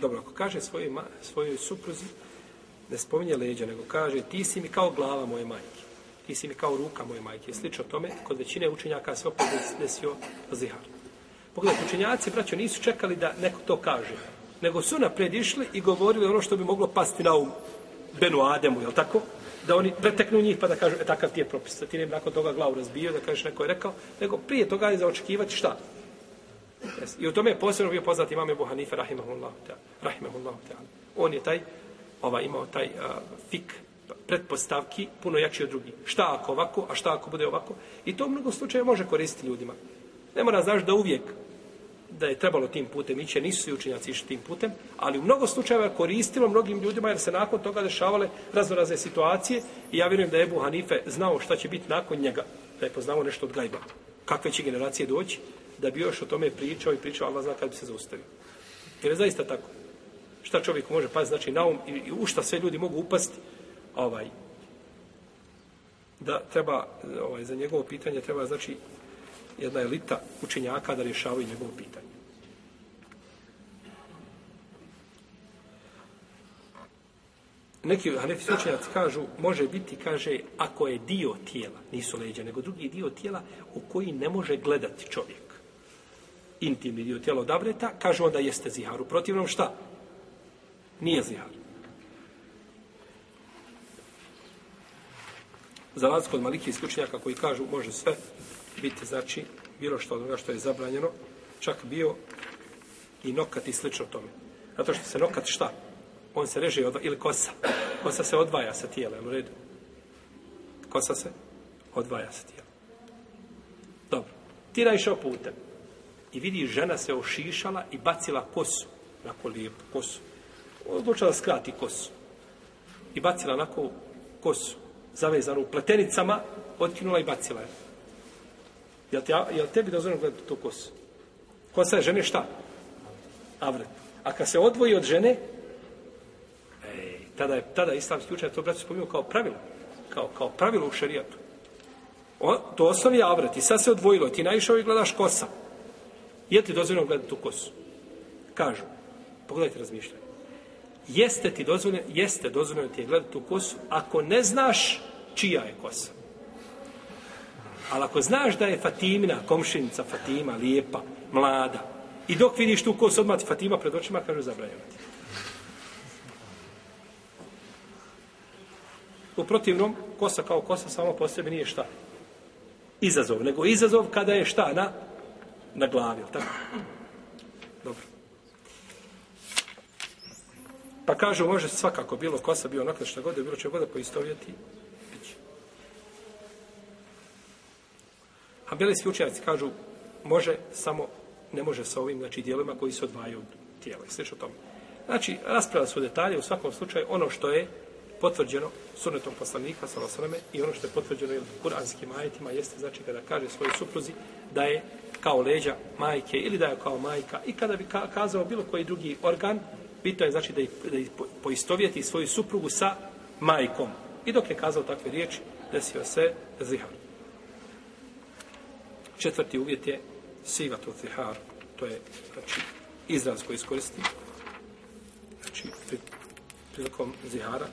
Dobro, ako kaže svoj ma, svojoj supruzi, ne spominje leđa, nego kaže ti si mi kao glava moje majke, ti si mi kao ruka moje majke, slično tome, kod većine učenjaka se opet desio zihar. Pogledajte, učenjaci, braćo, nisu čekali da neko to kaže, nego su napred išli i govorili ono što bi moglo pasti na um Benu Ademu, jel tako? Da oni preteknu njih pa da kažu, e takav ti je propis, da ti ne bi nakon toga glavu razbio, da kažeš neko je rekao, nego prije toga je zaočekivati šta? Yes. I u tome je posebno bio poznat imam Ebu Hanife, rahimahullahu ta'ala. Rahimahullahu ta'ala. On je taj, ova, imao taj a, fik pretpostavki puno jači od drugih. Šta ako ovako, a šta ako bude ovako? I to u mnogo slučaje može koristiti ljudima. Ne mora znaš da uvijek da je trebalo tim putem ići, nisu svi učinjaci išli tim putem, ali u mnogo slučajeva je koristilo mnogim ljudima jer se nakon toga dešavale raznorazne situacije i ja vjerujem da je Ebu Hanife znao šta će biti nakon njega, da je poznao nešto od gajba. Kakve će generacije doći? da bi još o tome pričao i pričao, Allah zna kad bi se zaustavio. Jer je zaista tako. Šta čovjek može pa znači na um i, i u šta sve ljudi mogu upasti, ovaj, da treba, ovaj, za njegovo pitanje treba, znači, jedna elita učenjaka da rješavaju njegovo pitanje. Neki hanefi sučenjaci kažu, može biti, kaže, ako je dio tijela, nisu leđa, nego drugi dio tijela u koji ne može gledati čovjek intimni dio tijela od abdeta, kažu onda jeste zihar. U protivnom šta? Nije zihar. Za vas kod malike isključenjaka koji kažu može sve biti, znači, bilo što od onoga što je zabranjeno, čak bio i nokat i slično tome. Zato što se nokat šta? On se reže odva ili kosa. Kosa se odvaja sa tijela, u redu? Kosa se odvaja sa tijela. Dobro. Tiraj šo putem. I vidi žena se ošišala i bacila kosu. Onako lijepu kosu. Odlučila da skrati kosu. I bacila onako kosu. Zavezanu u pletenicama. Otkinula i bacila je. Jel, te, jel tebi dozvoljeno gledati tu kosu? Kosa je žene šta? Avret. A kad se odvoji od žene, ej, tada je tada islamski učenje to braću spominio kao pravilo. Kao, kao pravilo u šarijatu. O, to osnovi je avret. I sad se odvojilo. Ti naišao i gledaš kosa. Je li ti dozvoljeno gledati tu kosu? Kažu. Pogledajte razmišljanje. Jeste ti dozvoljeno, jeste dozvoljeno ti je gledati tu kosu, ako ne znaš čija je kosa. Ali ako znaš da je Fatimina, komšinica Fatima, lijepa, mlada, i dok vidiš tu kosu odmah Fatima pred očima, kažu zabranjavati. U protivnom, kosa kao kosa samo po sebi nije šta. Izazov, nego izazov kada je šta na na glavi, tako? Dobro. Pa kažu, može svakako bilo kosa, bio onakle šta god, bilo će god poistovjeti, bit će. A bili svi učenjaci kažu, može, samo ne može sa ovim, znači, dijelima koji se odvajaju od tijela i o tome. Znači, rasprava su detalje, u svakom slučaju, ono što je potvrđeno sunetom poslanika sa osaname i ono što je potvrđeno i od kuranskim ajetima jeste znači kada kaže svojoj supruzi da je kao leđa majke ili da je kao majka i kada bi kazao bilo koji drugi organ, bito je znači da, ih, da ih poistovjeti svoju suprugu sa majkom. I dok je kazao takve riječi, desio se zihar. Četvrti uvjet je siva to zihar. To je znači, izraz koji iskoristi. Znači, prilikom zihara